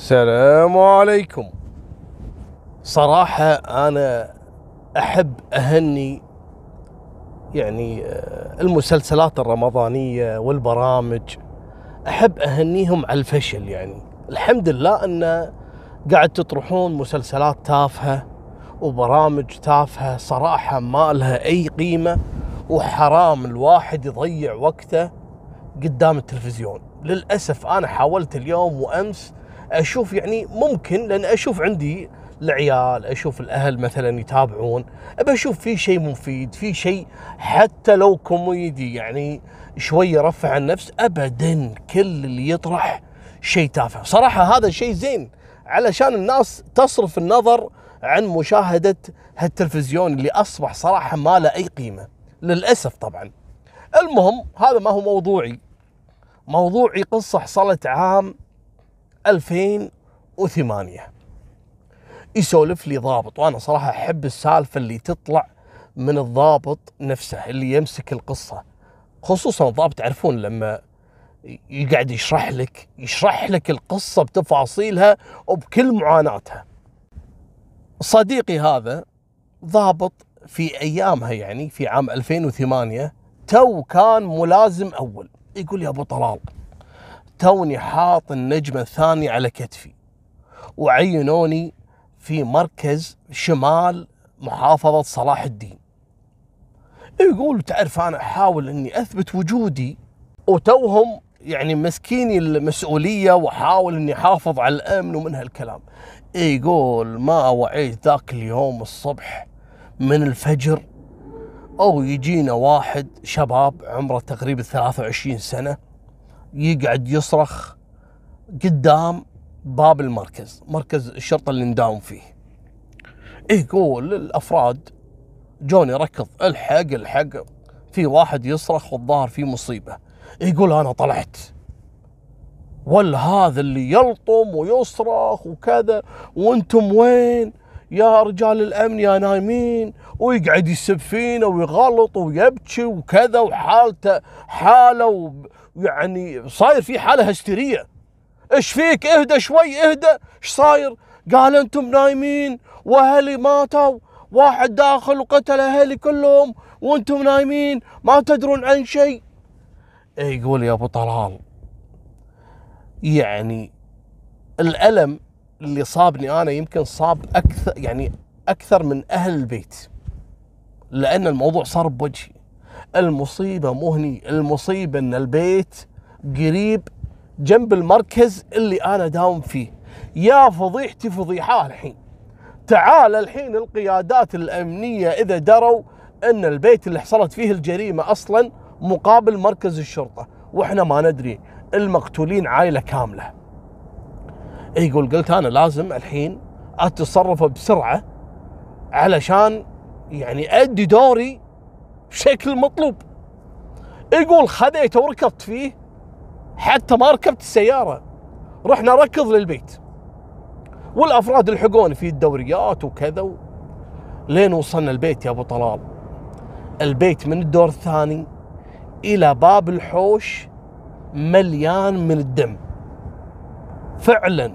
السلام عليكم. صراحة أنا أحب أهني يعني آه، المسلسلات الرمضانية والبرامج أحب أهنيهم على الفشل يعني. الحمد لله أن قاعد تطرحون مسلسلات تافهة وبرامج تافهة صراحة ما لها أي قيمة وحرام الواحد يضيع وقته قدام التلفزيون. للأسف أنا حاولت اليوم وأمس أشوف يعني ممكن لأن أشوف عندي العيال أشوف الأهل مثلا يتابعون ابى أشوف في شيء مفيد في شيء حتى لو كوميدي يعني شوي يرفع عن النفس ابدا كل اللي يطرح شيء تافه. صراحة هذا شيء زين علشان الناس تصرف النظر عن مشاهدة هالتلفزيون اللي أصبح صراحة ما له أي قيمة. للأسف طبعا. المهم هذا ما هو موضوعي. موضوعي قصة حصلت عام 2008 يسولف لي ضابط وأنا صراحة أحب السالفة اللي تطلع من الضابط نفسه اللي يمسك القصة. خصوصا الضابط تعرفون لما يقعد يشرح لك يشرح لك القصة بتفاصيلها وبكل معاناتها. صديقي هذا ضابط في أيامها يعني في عام 2008 تو كان ملازم أول. يقول يا أبو طلال توني حاط النجمة الثانية على كتفي وعينوني في مركز شمال محافظة صلاح الدين. يقول تعرف أنا أحاول أني أثبت وجودي وتوهم يعني مسكيني المسؤولية وأحاول أني أحافظ على الأمن ومن هالكلام. يقول ما وعيت ذاك اليوم الصبح من الفجر أو يجينا واحد شباب عمره تقريبا 23 سنة يقعد يصرخ قدام باب المركز مركز الشرطة اللي نداوم فيه. يقول الأفراد جوني ركض الحق الحق. في واحد يصرخ والظاهر في مصيبة. يقول أنا طلعت. ولا هذا اللي يلطم ويصرخ وكذا وأنتم وين؟ يا رجال الأمن يا نايمين. ويقعد يسب فينا ويغلط ويبكي وكذا وحالته حاله يعني صاير في حالة هستيرية. إيش فيك؟ اهدى شوي اهدى. إيش صاير؟ قال أنتم نايمين وأهلي ماتوا. واحد داخل وقتل أهلي كلهم وأنتم نايمين ما تدرون عن شيء. إيه، يقول يا أبو طلال يعني الألم اللي صابني أنا يمكن صاب أكثر يعني أكثر من أهل البيت لأن الموضوع صار بوجهي. المصيبة مو هني المصيبة إن البيت قريب جنب المركز اللي أنا داوم فيه. يا فضيحتي فضيحة الحين. تعال الحين القيادات الأمنية إذا دروا إن البيت اللي حصلت فيه الجريمة أصلا مقابل مركز الشرطة وإحنا ما ندري. المقتولين عائلة كاملة. يقول قلت أنا لازم الحين أتصرف بسرعة علشان يعني أدي دوري بشكل مطلوب. يقول خذيته وركضت فيه حتى ما ركبت السيارة. رحنا ركض للبيت. والأفراد الحقوني في الدوريات وكذا و... لين وصلنا البيت يا أبو طلال. البيت من الدور الثاني إلى باب الحوش مليان من الدم. فعلا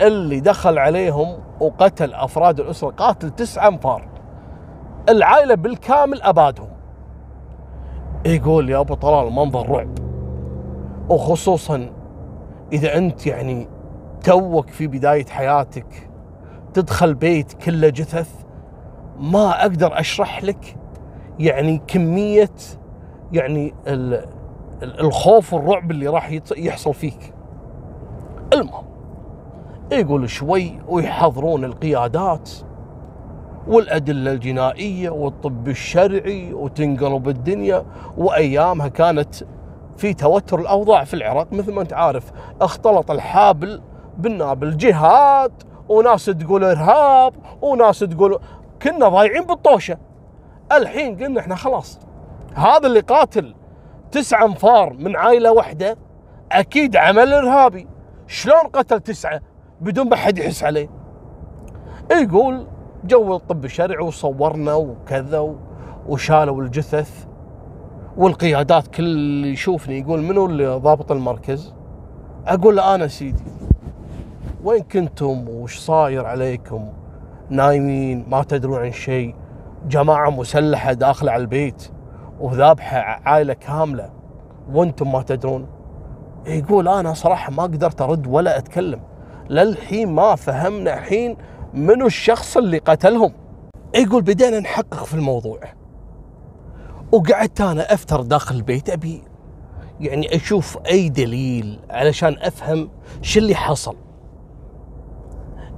اللي دخل عليهم وقتل أفراد الأسرة قاتل تسعة أنفار. العائلة بالكامل أبادهم. يقول يا أبو طلال منظر رعب. وخصوصا إذا أنت يعني توك في بداية حياتك تدخل بيت كله جثث ما أقدر أشرح لك يعني كمية يعني الخوف والرعب اللي راح يحصل فيك. المهم يقول شوي ويحضرون القيادات. والأدلة الجنائية والطب الشرعي وتنقلب الدنيا. وأيامها كانت في توتر الأوضاع في العراق. مثل ما أنت عارف اختلط الحابل بالنابل جهاد وناس تقول إرهاب وناس تقول كنا ضايعين بالطوشة. الحين قلنا إحنا خلاص. هذا اللي قاتل تسعة أنفار من عائلة واحدة أكيد عمل إرهابي. شلون قتل تسعة بدون ما حد يحس عليه؟ يقول جو الطب الشرعي وصورنا وكذا وشالوا الجثث والقيادات كل اللي يشوفني يقول منو اللي ضابط المركز؟ أقول له أنا سيدي وين كنتم وش صاير عليكم؟ نايمين ما تدرون عن شيء جماعة مسلحة داخلة على البيت وذابحة عائلة كاملة وأنتم ما تدرون؟ يقول أنا صراحة ما قدرت أرد ولا أتكلم للحين ما فهمنا الحين منو الشخص اللي قتلهم؟ يقول بدينا نحقق في الموضوع. وقعدت أنا أفتر داخل البيت أبي. يعني أشوف أي دليل علشان أفهم شو اللي حصل.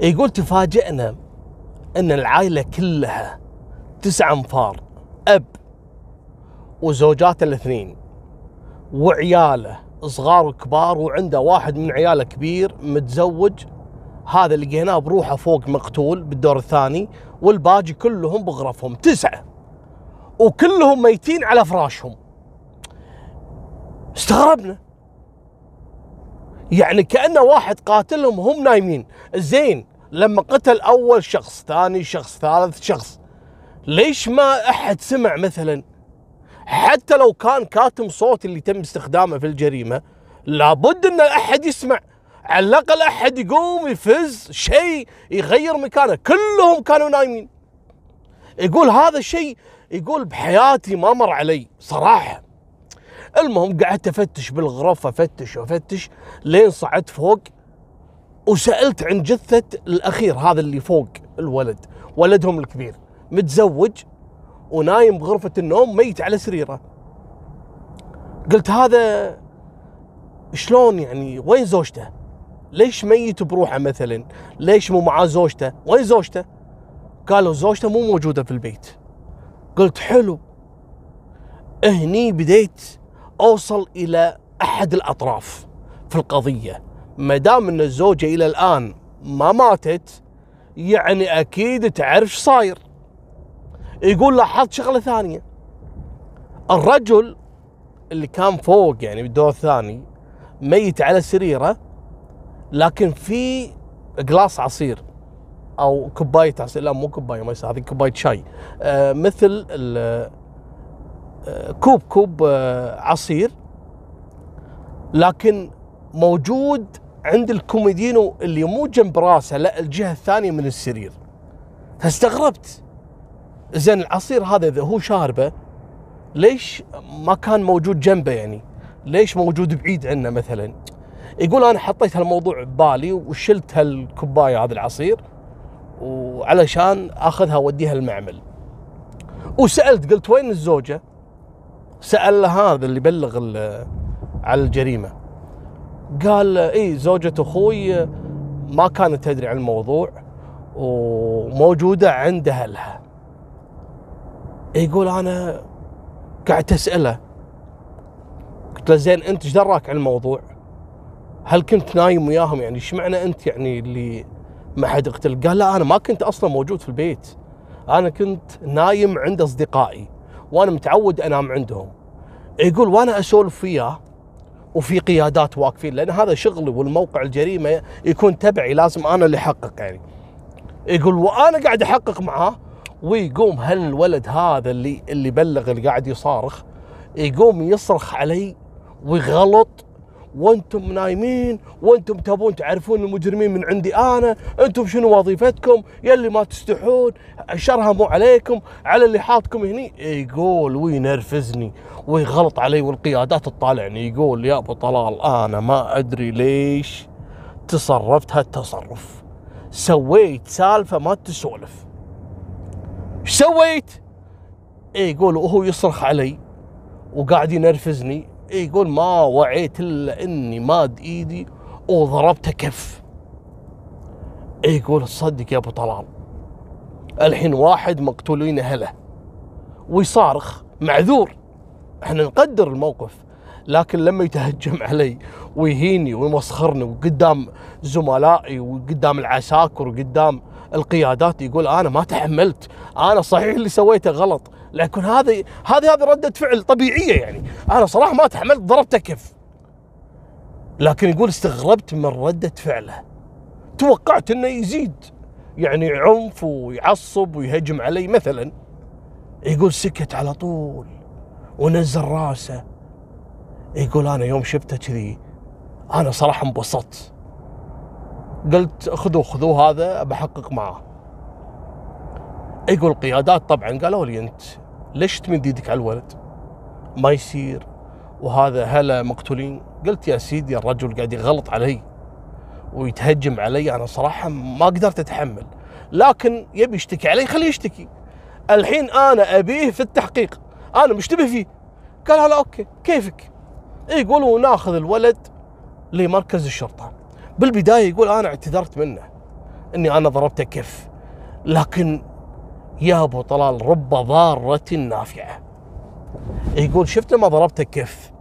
يقول تفاجئنا إن العائلة كلها تسع أنفار أب وزوجاته الاثنين وعياله صغار وكبار وعنده واحد من عياله كبير متزوج هذا لقيناه بروحه فوق مقتول بالدور الثاني والباقي كلهم بغرفهم. تسعة. وكلهم ميتين على فراشهم. استغربنا. يعني كأنه واحد قاتلهم وهم نايمين. زين لما قتل أول شخص ثاني شخص ثالث شخص ليش ما أحد سمع مثلا؟ حتى لو كان كاتم صوت اللي تم استخدامه في الجريمة لابد أن أحد يسمع. على الأقل أحد يقوم يفز شيء يغير مكانه. كلهم كانوا نايمين. يقول هذا الشيء يقول بحياتي ما مر علي صراحة. المهم قعدت أفتش بالغرف أفتش وأفتش لين صعدت فوق وسألت عن جثة الأخير هذا اللي فوق الولد ولدهم الكبير. متزوج ونايم بغرفة النوم ميت على سريره. قلت هذا شلون يعني؟ وين زوجته؟ ليش ميت بروحه مثلا؟ ليش مو معاه زوجته؟ وين زوجته؟ قالوا زوجته مو موجودة في البيت. قلت حلو. هني بديت أوصل إلى أحد الأطراف في القضية. ما دام إن الزوجة إلى الآن ما ماتت يعني أكيد تعرف صاير. يقول لاحظت شغلة ثانية. الرجل اللي كان فوق يعني بالدور الثاني ميت على سريره لكن في قلاص عصير أو كوباية عصير. لا مو كوباية ما هذه كوباية شاي. آه مثل كوب كوب آه، عصير لكن موجود عند الكوميدينو اللي مو جنب راسه لا الجهة الثانية من السرير. فاستغربت. زين العصير هذا إذا هو شاربه ليش ما كان موجود جنبه يعني؟ ليش موجود بعيد عنه مثلا؟ يقول أنا حطيت هالموضوع ببالي وشلت هالكوباية هذا العصير وعلشان أخذها اوديها المعمل وسألت قلت وين الزوجة؟ سأل هذا اللي بلغ على الجريمة. قال إي زوجة أخوي ما كانت تدري عن الموضوع وموجودة عند أهلها. يقول أنا قعدت أسأله. قلت له زين أنت إيش دراك عن الموضوع؟ هل كنت نايم وياهم؟ يعني إيش معنى أنت يعني اللي ما حد قتل؟ قال لا أنا ما كنت أصلا موجود في البيت. أنا كنت نايم عند أصدقائي وأنا متعود أنام عندهم. يقول وأنا أسولف وياه وفي قيادات واقفين لأن هذا شغلي والموقع الجريمة يكون تبعي لازم أنا اللي أحقق يعني. يقول وأنا قاعد أحقق معاه ويقوم هل الولد هذا اللي اللي بلغ اللي قاعد يصارخ يقوم يصرخ علي ويغلط وأنتم نايمين وأنتم تبون تعرفون المجرمين من عندي أنا. أنتم شنو وظيفتكم؟ يلي ما تستحون. شرها مو عليكم على اللي حاطكم هني. يقول وينرفزني ويغلط علي والقيادات تطالعني. يقول يا أبو طلال أنا ما أدري ليش تصرفت هالتصرف. سويت سالفة ما تسولف. إيش سويت؟ يقول وهو يصرخ علي وقاعد ينرفزني يقول ما وعيت إلا إني ماد إيدي وضربته كف. يقول تصدق يا أبو طلال. الحين واحد مقتولين أهله ويصارخ معذور. إحنا نقدر الموقف لكن لما يتهجم علي ويهيني ويمسخرني وقدام زملائي وقدام العساكر وقدام القيادات يقول أنا ما تحملت أنا صحيح اللي سويته غلط. لكن هذه هذه هذه ردة فعل طبيعية يعني. أنا صراحة ما تحملت ضربته كف. لكن يقول استغربت من ردة فعله. توقعت إنه يزيد. يعني عنف ويعصب ويهجم علي مثلا. يقول سكت على طول. ونزل راسه. يقول أنا يوم شفته كذي أنا صراحة انبسطت. قلت خذوا خذوا هذا بحقق معاه يقول القيادات طبعا قالوا لي أنت ليش تمد يدك على الولد؟ ما يصير وهذا هلا مقتولين. قلت يا سيدي الرجل قاعد يغلط علي ويتهجم علي أنا صراحة ما قدرت أتحمل. لكن يبي يشتكي علي خليه يشتكي. الحين أنا أبيه في التحقيق. أنا مشتبه فيه. قال هلا أوكي كيفك؟ يقول وناخذ الولد لمركز الشرطة. بالبداية يقول أنا اعتذرت منه إني أنا ضربته كف. لكن يا أبو طلال رب ضارة نافعة. يقول شفت لما ضربته كف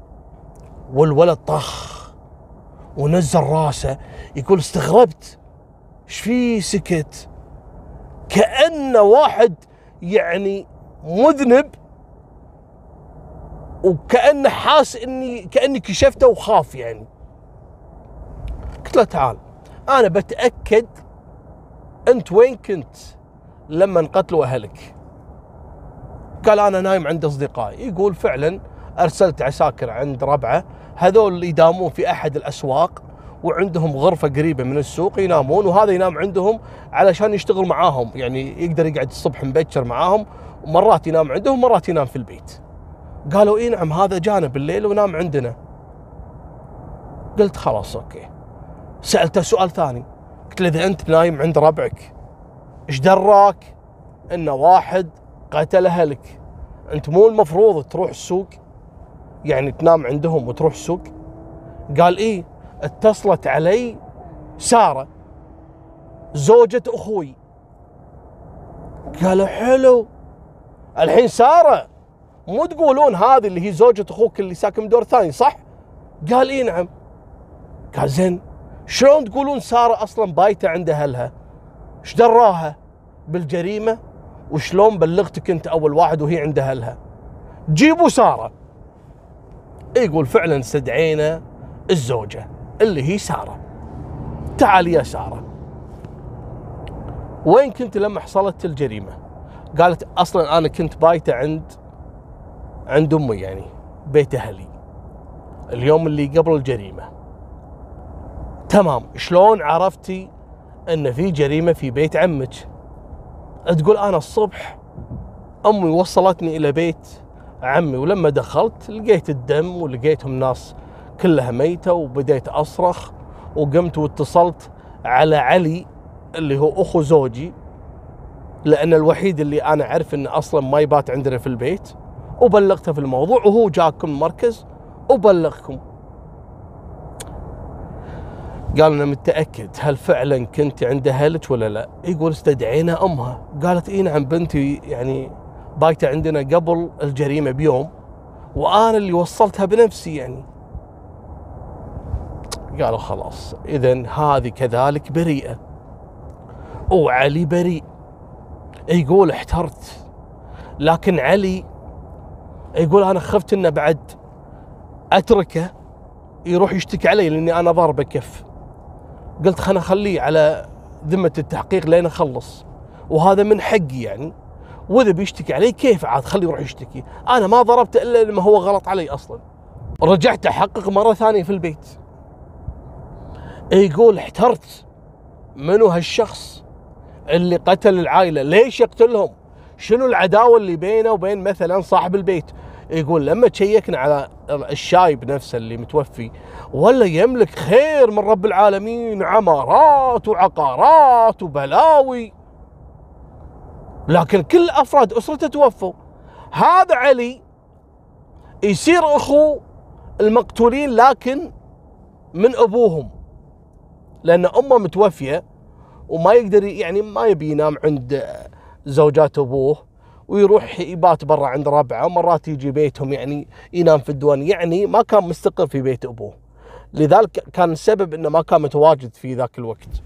والولد طخ ونزل راسه يقول استغربت. إيش في سكت؟ كأنه واحد يعني مذنب وكأنه حاس إني كأني كشفته وخاف يعني. قلت له تعال أنا بتأكد أنت وين كنت. لما انقتلوا أهلك. قال أنا نايم عند أصدقائي. يقول فعلا أرسلت عساكر عند ربعة. هذول يدامون في أحد الأسواق وعندهم غرفة قريبة من السوق ينامون وهذا ينام عندهم علشان يشتغل معاهم. يعني يقدر يقعد الصبح مبكر معاهم ومرات ينام عندهم مرات ينام في البيت. قالوا إي نعم هذا جانا بالليل ونام عندنا. قلت خلاص أوكي. سألته سؤال ثاني. قلت له إذا أنت نايم عند ربعك إيش دراك؟ ان واحد قتل اهلك أنت مو المفروض تروح السوق يعني تنام عندهم وتروح السوق. قال إيه اتصلت علي سارة زوجة أخوي. قالوا حلو. الحين سارة مو تقولون هذه اللي هي زوجة أخوك اللي ساكن بدور ثاني صح؟ قال اي نعم. قال زين شلون تقولون سارة أصلا بايتة عند أهلها؟ إيش دراها بالجريمة وشلون بلغتك انت أول واحد وهي عند اهلها؟ جيبوا سارة. يقول فعلا استدعينا الزوجة اللي هي سارة. تعال يا سارة. وين كنت لما حصلت الجريمة؟ قالت أصلا أنا كنت بايتة عند عند أمي يعني بيت أهلي. اليوم اللي قبل الجريمة. تمام شلون عرفتي أن في جريمة في بيت عمك. تقول أنا الصبح أمي وصلتني إلى بيت عمي ولما دخلت لقيت الدم ولقيتهم ناس كلها ميتة وبديت أصرخ وقمت واتصلت على علي اللي هو أخو زوجي لأن الوحيد اللي أنا أعرف إنه أصلا ما يبات عندنا في البيت. وبلغته في الموضوع وهو جاكم المركز وبلغكم. قال أنا متأكد هل فعلا كنت عند أهلك ولا لا؟ يقول استدعينا أمها. قالت إي نعم بنتي يعني بايتة عندنا قبل الجريمة بيوم وأنا اللي وصلتها بنفسي يعني. قالوا خلاص اذا هذه كذلك بريئة. وعلي بريء. يقول احترت. لكن علي يقول أنا خفت إنه بعد أتركه يروح يشتكي علي لأني أنا ضاربه كف. قلت خلنا اخليه على ذمة التحقيق لين اخلص وهذا من حقي يعني. وإذا بيشتكي علي كيف عاد خليه يروح يشتكي؟ أنا ما ضربته إلا لما هو غلط علي أصلا. رجعت أحقق مرة ثانية في البيت. يقول احترت منو هالشخص اللي قتل العائلة؟ ليش يقتلهم؟ شنو العداوة اللي بينه وبين مثلا صاحب البيت؟ يقول لما تشيكنا على الشايب نفسه اللي متوفي ولا يملك خير من رب العالمين عمارات وعقارات وبلاوي. لكن كل أفراد أسرته توفوا. هذا علي يصير أخو المقتولين لكن من أبوهم. لأن أمه متوفية وما يقدر يعني ما يبي ينام عند زوجات أبوه. ويروح يبات برا عند ربعه ومرات يجي بيتهم يعني ينام في الديوان. يعني ما كان مستقر في بيت أبوه. لذلك كان السبب إنه ما كان متواجد في ذاك الوقت.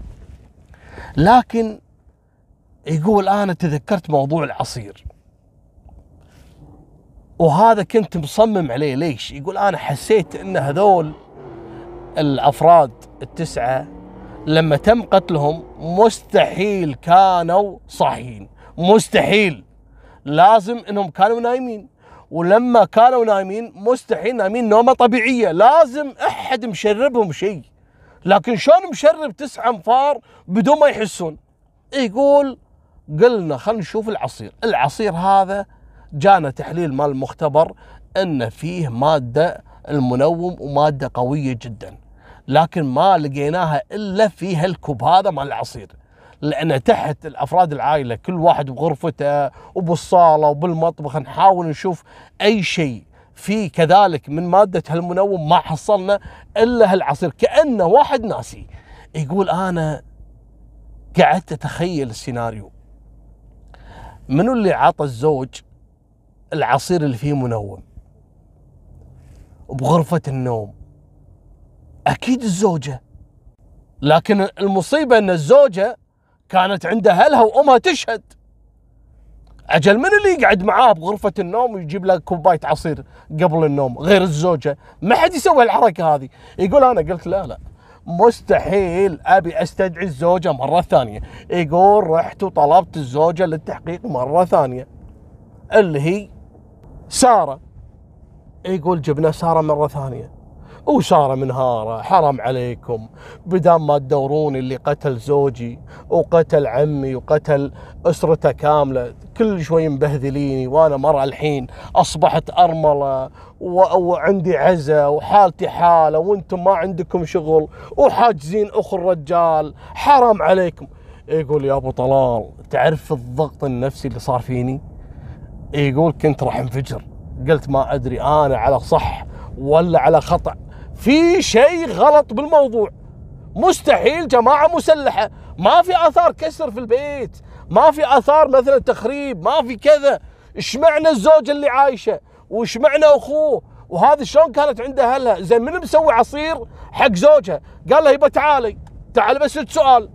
لكن يقول أنا تذكرت موضوع العصير. وهذا كنت مصمم عليه. ليش؟ يقول أنا حسيت إن هذول الأفراد التسعة لما تم قتلهم مستحيل كانوا صاحيين. مستحيل. لازم إنهم كانوا نايمين. ولما كانوا نايمين مستحيل نايمين نومة طبيعية. لازم أحد مشربهم شيء. لكن شلون مشرب تسعة أنفار بدون ما يحسون؟ يقول قلنا خلينا نشوف العصير. العصير هذا جانا تحليل مال المختبر إن فيه مادة المنوم ومادة قوية جدا. لكن ما لقيناها إلا في هالكوب هذا مال العصير. لأن تحت الأفراد العائلة كل واحد بغرفته وبالصالة وبالمطبخ نحاول نشوف أي شيء. في كذلك من مادة هالمنوم ما حصلنا إلا هالعصير كانه واحد ناسي يقول أنا قعدت أتخيل السيناريو. منو اللي عطى الزوج العصير اللي فيه منوم؟ بغرفة النوم. أكيد الزوجة. لكن المصيبة أن الزوجة كانت عند أهلها وأمها تشهد. أجل من اللي يقعد معاه بغرفة النوم ويجيب له كوباية عصير قبل النوم غير الزوجة؟ ما حد يسوي الحركة هذه. يقول أنا قلت لا لا. مستحيل أبي أستدعي الزوجة مرة ثانية. يقول رحت وطلبت الزوجة للتحقيق مرة ثانية. اللي هي سارة. يقول جبنا سارة مرة ثانية. وساره منهارة حرام عليكم. بدام ما تدورون اللي قتل زوجي وقتل عمي وقتل أسرته كاملة كل شوي مبهذليني وأنا مرة الحين أصبحت أرملة وعندي عزة وحالتي حالة وأنتم ما عندكم شغل وحاجزين أخو الرجال حرام عليكم. يقول يا أبو طلال تعرف الضغط النفسي اللي صار فيني؟ يقول كنت راح انفجر. قلت ما أدري أنا على صح ولا على خطأ. في شيء غلط بالموضوع. مستحيل جماعة مسلحة. ما في آثار كسر في البيت. ما في آثار مثلا تخريب. ما في كذا. إيش معنى الزوجه اللي عايشة؟ وايش معنى أخوه؟ وهذه شلون كانت عند أهلها؟ زين من مسوي عصير حق زوجها؟ قال لها يبا تعالي. تعال بس سؤال.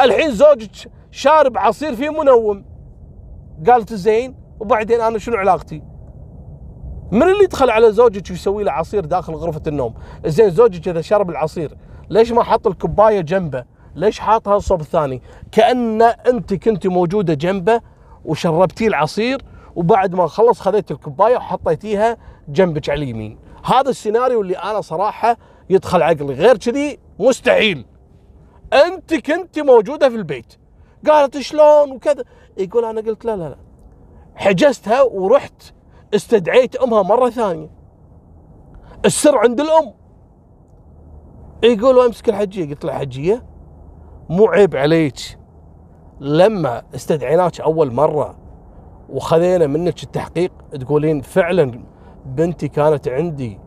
الحين زوجك شارب عصير فيه منوم. قالت زين وبعدين أنا شنو علاقتي؟ من اللي يدخل على زوجك ويسوي له عصير داخل غرفة النوم؟ زين زوجك إذا شرب العصير ليش ما حط الكوباية جنبه؟ ليش حاطها الصوب الثاني؟ كأن أنت كنت موجودة جنبه وشربتيه العصير وبعد ما خلص خذيت الكوباية وحطيتيها جنبك على اليمين. هذا السيناريو اللي أنا صراحة يدخل عقلي. غير كذي مستحيل. أنت كنت موجودة في البيت. قالت شلون وكذا؟ يقول أنا قلت لا لا لا. حجزتها ورحت استدعيت أمها مرة ثانية. السر عند الأم. يقول أمسك الحجية. قلت له حجية؟ مو عيب عليك. لما استدعيناك أول مرة وخذينا منك التحقيق تقولين فعلا بنتي كانت عندي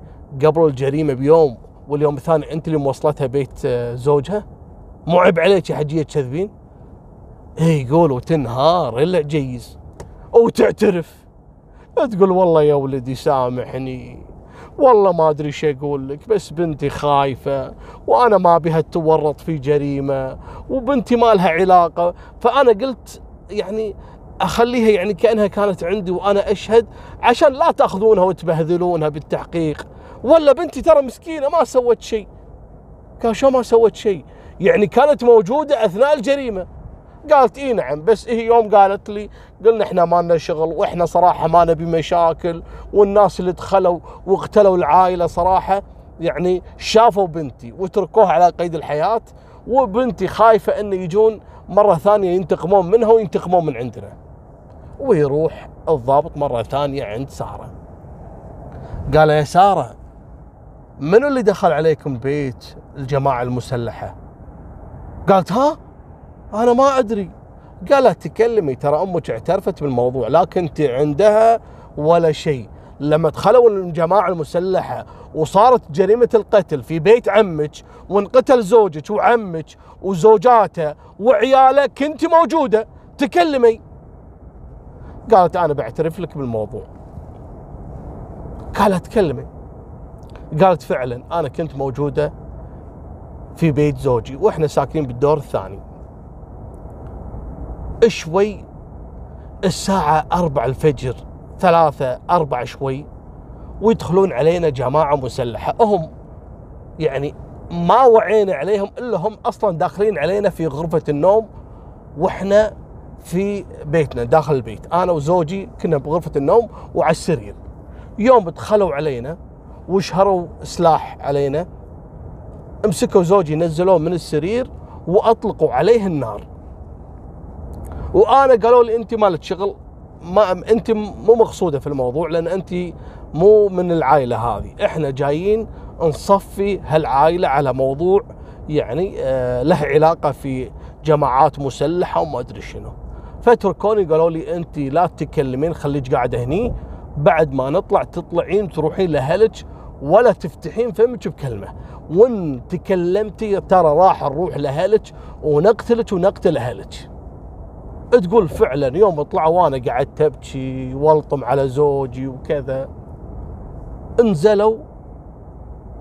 قبل الجريمة بيوم واليوم الثاني أنت اللي موصلتها بيت آه، زوجها؟ مو عيب عليك يا حجية تكذبين؟ اي يقول وتنهار إلا جيز. وتعترف تقول والله يا ولدي سامحني. والله ما أدري إيش أقول لك بس بنتي خايفة وأنا ما بها تورط في جريمة وبنتي ما لها علاقة. فأنا قلت يعني أخليها يعني كأنها كانت عندي وأنا أشهد عشان لا تأخذونها وتبهذلونها بالتحقيق. ولا بنتي ترى مسكينة ما سوت شيء. قال شو ما سوت شيء؟ يعني كانت موجودة أثناء الجريمة. قالت إي نعم بس هي يوم قالت لي قلنا إحنا ما لنا شغل وإحنا صراحة ما نبي مشاكل والناس اللي دخلوا واقتلوا العائلة صراحة يعني شافوا بنتي وتركوها على قيد الحياة وبنتي خايفة انه يجون مرة ثانية ينتقمون منها وينتقمون من عندنا. ويروح الضابط مرة ثانية عند سارة. قال يا سارة منو اللي دخل عليكم بيت الجماعة المسلحة؟ قالت ها؟ أنا ما أدري. قالت تكلمي ترى أمك اعترفت بالموضوع لا كنت عندها ولا شيء. لما دخلوا الجماعة المسلحة وصارت جريمة القتل في بيت عمك وانقتل زوجك وعمك وزوجاته وعياله كنت موجودة. تكلمي. قالت أنا بعترف لك بالموضوع. قالت تكلمي. قالت فعلا أنا كنت موجودة في بيت زوجي وإحنا ساكنين بالدور الثاني. شوي. الساعة أربع الفجر ثلاثة أربع شوي ويدخلون علينا جماعة مسلحة. هم يعني ما وعينا عليهم إلا هم أصلا داخلين علينا في غرفة النوم وإحنا في بيتنا داخل البيت. أنا وزوجي كنا بغرفة النوم وعلى السرير. يوم دخلوا علينا وشهروا سلاح علينا مسكوا زوجي نزلوه من السرير وأطلقوا عليه النار. وأنا قالوا لي أنت مالك شغل. ما أنت مو مقصودة في الموضوع لأن أنت مو من العائلة هذه. إحنا جايين نصفي هالعائلة على موضوع يعني آه له علاقة في جماعات مسلحة وما أدري شنو. فتركوني قالوا لي أنت لا تتكلمين خليك قاعدة هني. بعد ما نطلع تطلعين تروحين لهلك ولا تفتحين فمك بكلمة. وإن تكلمتي ترى راح نروح لأهلك ونقتلك ونقتل أهلك. تقول فعلا يوم طلعوا وأنا قعدت ابكي والطم على زوجي وكذا. انزلوا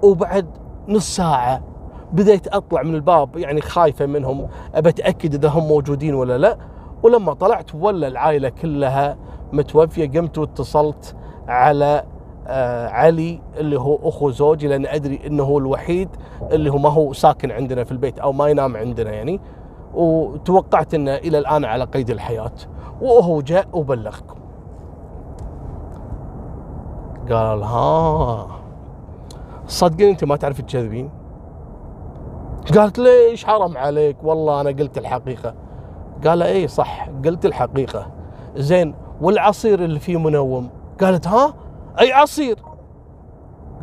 وبعد نص ساعة بديت أطلع من الباب يعني خايفة منهم أتأكد إذا هم موجودين ولا لا. ولما طلعت ولا العائلة كلها متوفية قمت واتصلت على آه علي اللي هو أخو زوجي لأن أدري إنه هو الوحيد اللي هو ما هو ساكن عندنا في البيت أو ما ينام عندنا يعني. وتوقعت انه إلى الآن على قيد الحياة. وهو جاء وبلغكم قال ها صدقني أنت ما تعرف تكذبين قالت ليش حرام عليك؟ والله أنا قلت الحقيقة. قال إي صح قلت الحقيقة. زين والعصير اللي فيه منوم؟ قالت ها أي عصير؟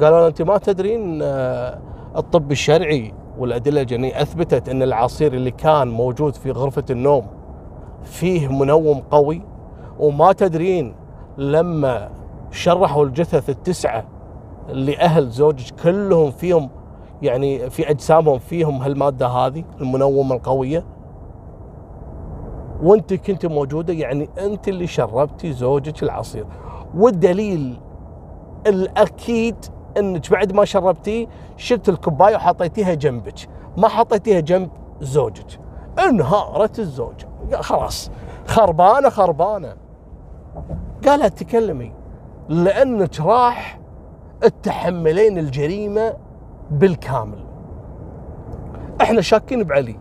قالوا أنت ما تدرين آه، الطب الشرعي والأدلة الجنية أثبتت أن العصير اللي كان موجود في غرفة النوم فيه منوم قوي وما تدرين لما شرحوا الجثث التسعة لأهل زوجك كلهم فيهم يعني في أجسامهم فيهم هالمادة هذه المنومة القوية. وأنت كنت موجودة يعني أنت اللي شربتي زوجك العصير. والدليل الأكيد انك بعد ما شربتيه شلت الكوباية وحطيتيها جنبك. ما حطيتيها جنب زوجك. انهارت الزوجه خلاص. خربانة خربانة. قالت تكلمي. لأنك راح تتحملين الجريمة بالكامل. إحنا شاكين بعلي.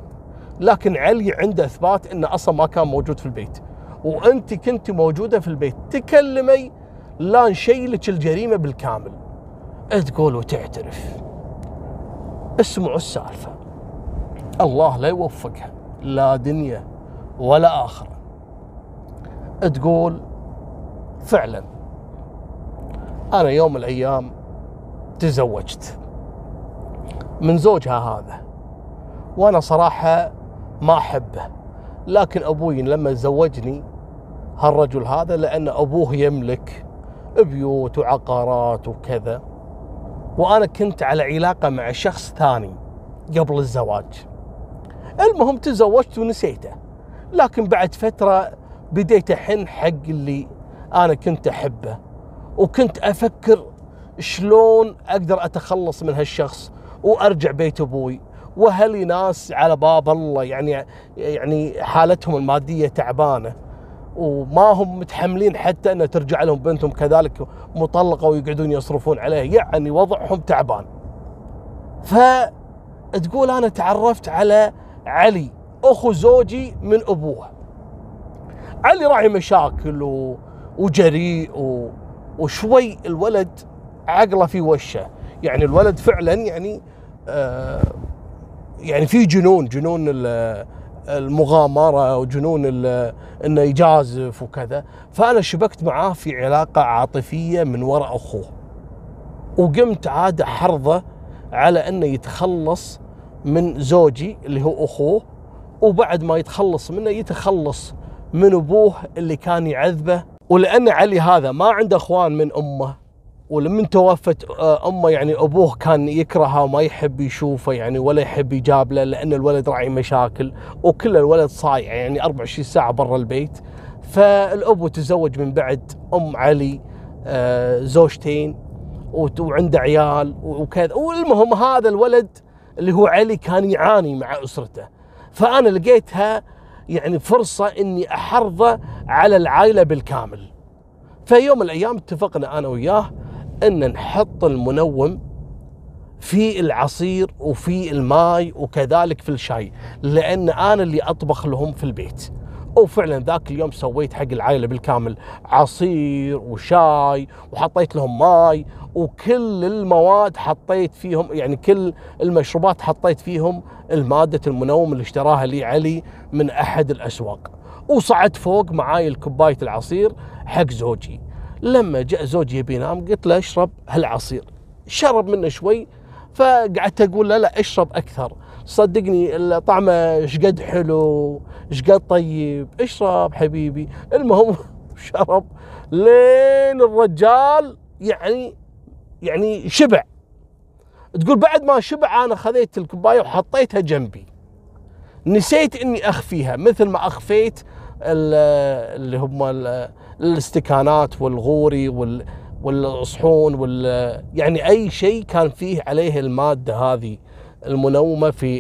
لكن علي عنده اثبات إنه أصلا ما كان موجود في البيت. وأنت كنت موجودة في البيت. تكلمي لا نشيلك الجريمة بالكامل. تقول وتعترف. اسمعوا السالفة. الله لا يوفقها لا دنيا ولا آخرة. تقول فعلا. أنا يوم من الأيام تزوجت من زوجها هذا وأنا صراحة ما أحبه. لكن أبوي لما زوجني هالرجل هذا لأن أبوه يملك بيوت وعقارات وكذا. وأنا كنت على علاقة مع شخص ثاني قبل الزواج. المهم تزوجت ونسيته لكن بعد فترة بديت أحن حق اللي أنا كنت أحبه وكنت أفكر شلون أقدر أتخلص من هالشخص وأرجع بيت أبوي. واهلي ناس على باب الله يعني يعني حالتهم المادية تعبانة. وما هم متحملين حتى أن ترجع لهم بنتهم كذلك مطلقة ويقعدون يصرفون عليها. يعني وضعهم تعبان. فتقول أنا تعرفت على علي أخو زوجي من أبوه. علي راعي مشاكل و... وجريء و... وشوي الولد عقله في وشه. يعني الولد فعلا يعني آه يعني في جنون جنون المغامرة وجنون إنه يجازف وكذا. فأنا شبكت معاه في علاقة عاطفية من وراء أخوه. وقمت عاد حرضه على إنه يتخلص من زوجي اللي هو أخوه وبعد ما يتخلص منه يتخلص من أبوه اللي كان يعذبه. ولأن علي هذا ما عنده أخوان من أمه. ولمن توفت آه، أمه يعني أبوه كان يكرهه وما يحب يشوفه يعني ولا يحب يجابله لأن الولد راعي مشاكل وكل الولد صايع يعني 24 ساعة برا البيت. فالابو تزوج من بعد أم علي آه، زوجتين وعنده عيال وكذا. والمهم هذا الولد اللي هو علي كان يعاني مع أسرته. فأنا لقيتها يعني فرصة إني أحرضه على العائلة بالكامل. فيوم من الأيام اتفقنا أنا وياه أن نحط المنوم في العصير وفي الماي وكذلك في الشاي لأن أنا اللي أطبخ لهم في البيت. وفعلا ذاك اليوم سويت حق العائله بالكامل عصير وشاي وحطيت لهم ماي وكل المواد حطيت فيهم يعني كل المشروبات حطيت فيهم المادة المنوم اللي اشتراها لي علي من أحد الأسواق. وصعدت فوق معاي الكوباية العصير حق زوجي. لما جاء زوجي يبي ينام قلت له اشرب هالعصير. شرب منه شوي فقعدت أقول له لا اشرب أكثر. صدقني طعمه إيش قد حلو إيش قد طيب. اشرب حبيبي. المهم شرب لين الرجال يعني يعني شبع. تقول بعد ما شبع أنا خذيت الكوباية وحطيتها جنبي. نسيت إني أخفيها مثل ما أخفيت اللي هم الاستكانات والغوري وال والصحون وال يعني أي شيء كان فيه عليه المادة هذه المنومة في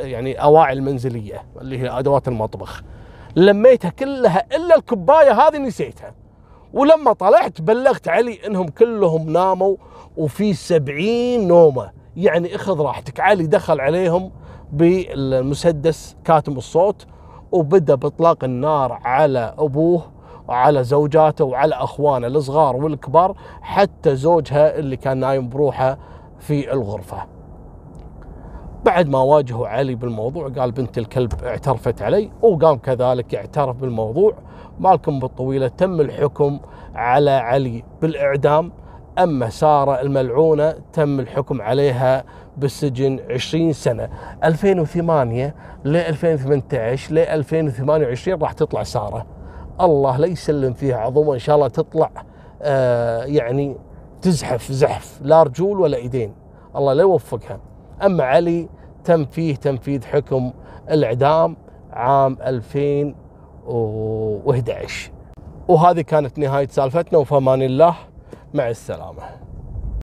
يعني أواعي المنزلية اللي هي أدوات المطبخ. لميتها كلها إلا الكوبايه هذه نسيتها. ولما طلعت بلغت علي إنهم كلهم ناموا وفي سبعين نومة. يعني إخذ راحتك. علي دخل عليهم بالمسدس كاتم الصوت وبدأ بإطلاق النار على أبوه. وعلى زوجاته وعلى أخوانه الصغار والكبار حتى زوجها اللي كان نايم بروحه في الغرفة. بعد ما واجهوا علي بالموضوع قال بنت الكلب اعترفت علي وقام كذلك اعترف بالموضوع. مالكم بالطويلة تم الحكم على علي بالإعدام. أما سارة الملعونة تم الحكم عليها بالسجن 20 سنة. 2008 ل 2018 ل 2028 راح تطلع سارة. الله لا يسلم فيها عظومه إن شاء الله تطلع آه يعني تزحف زحف لا رجول ولا إيدين. الله لا يوفقها. أما علي تم فيه تنفيذ حكم الإعدام عام 2011 وهذه كانت نهاية سالفتنا وفمان الله مع السلامة.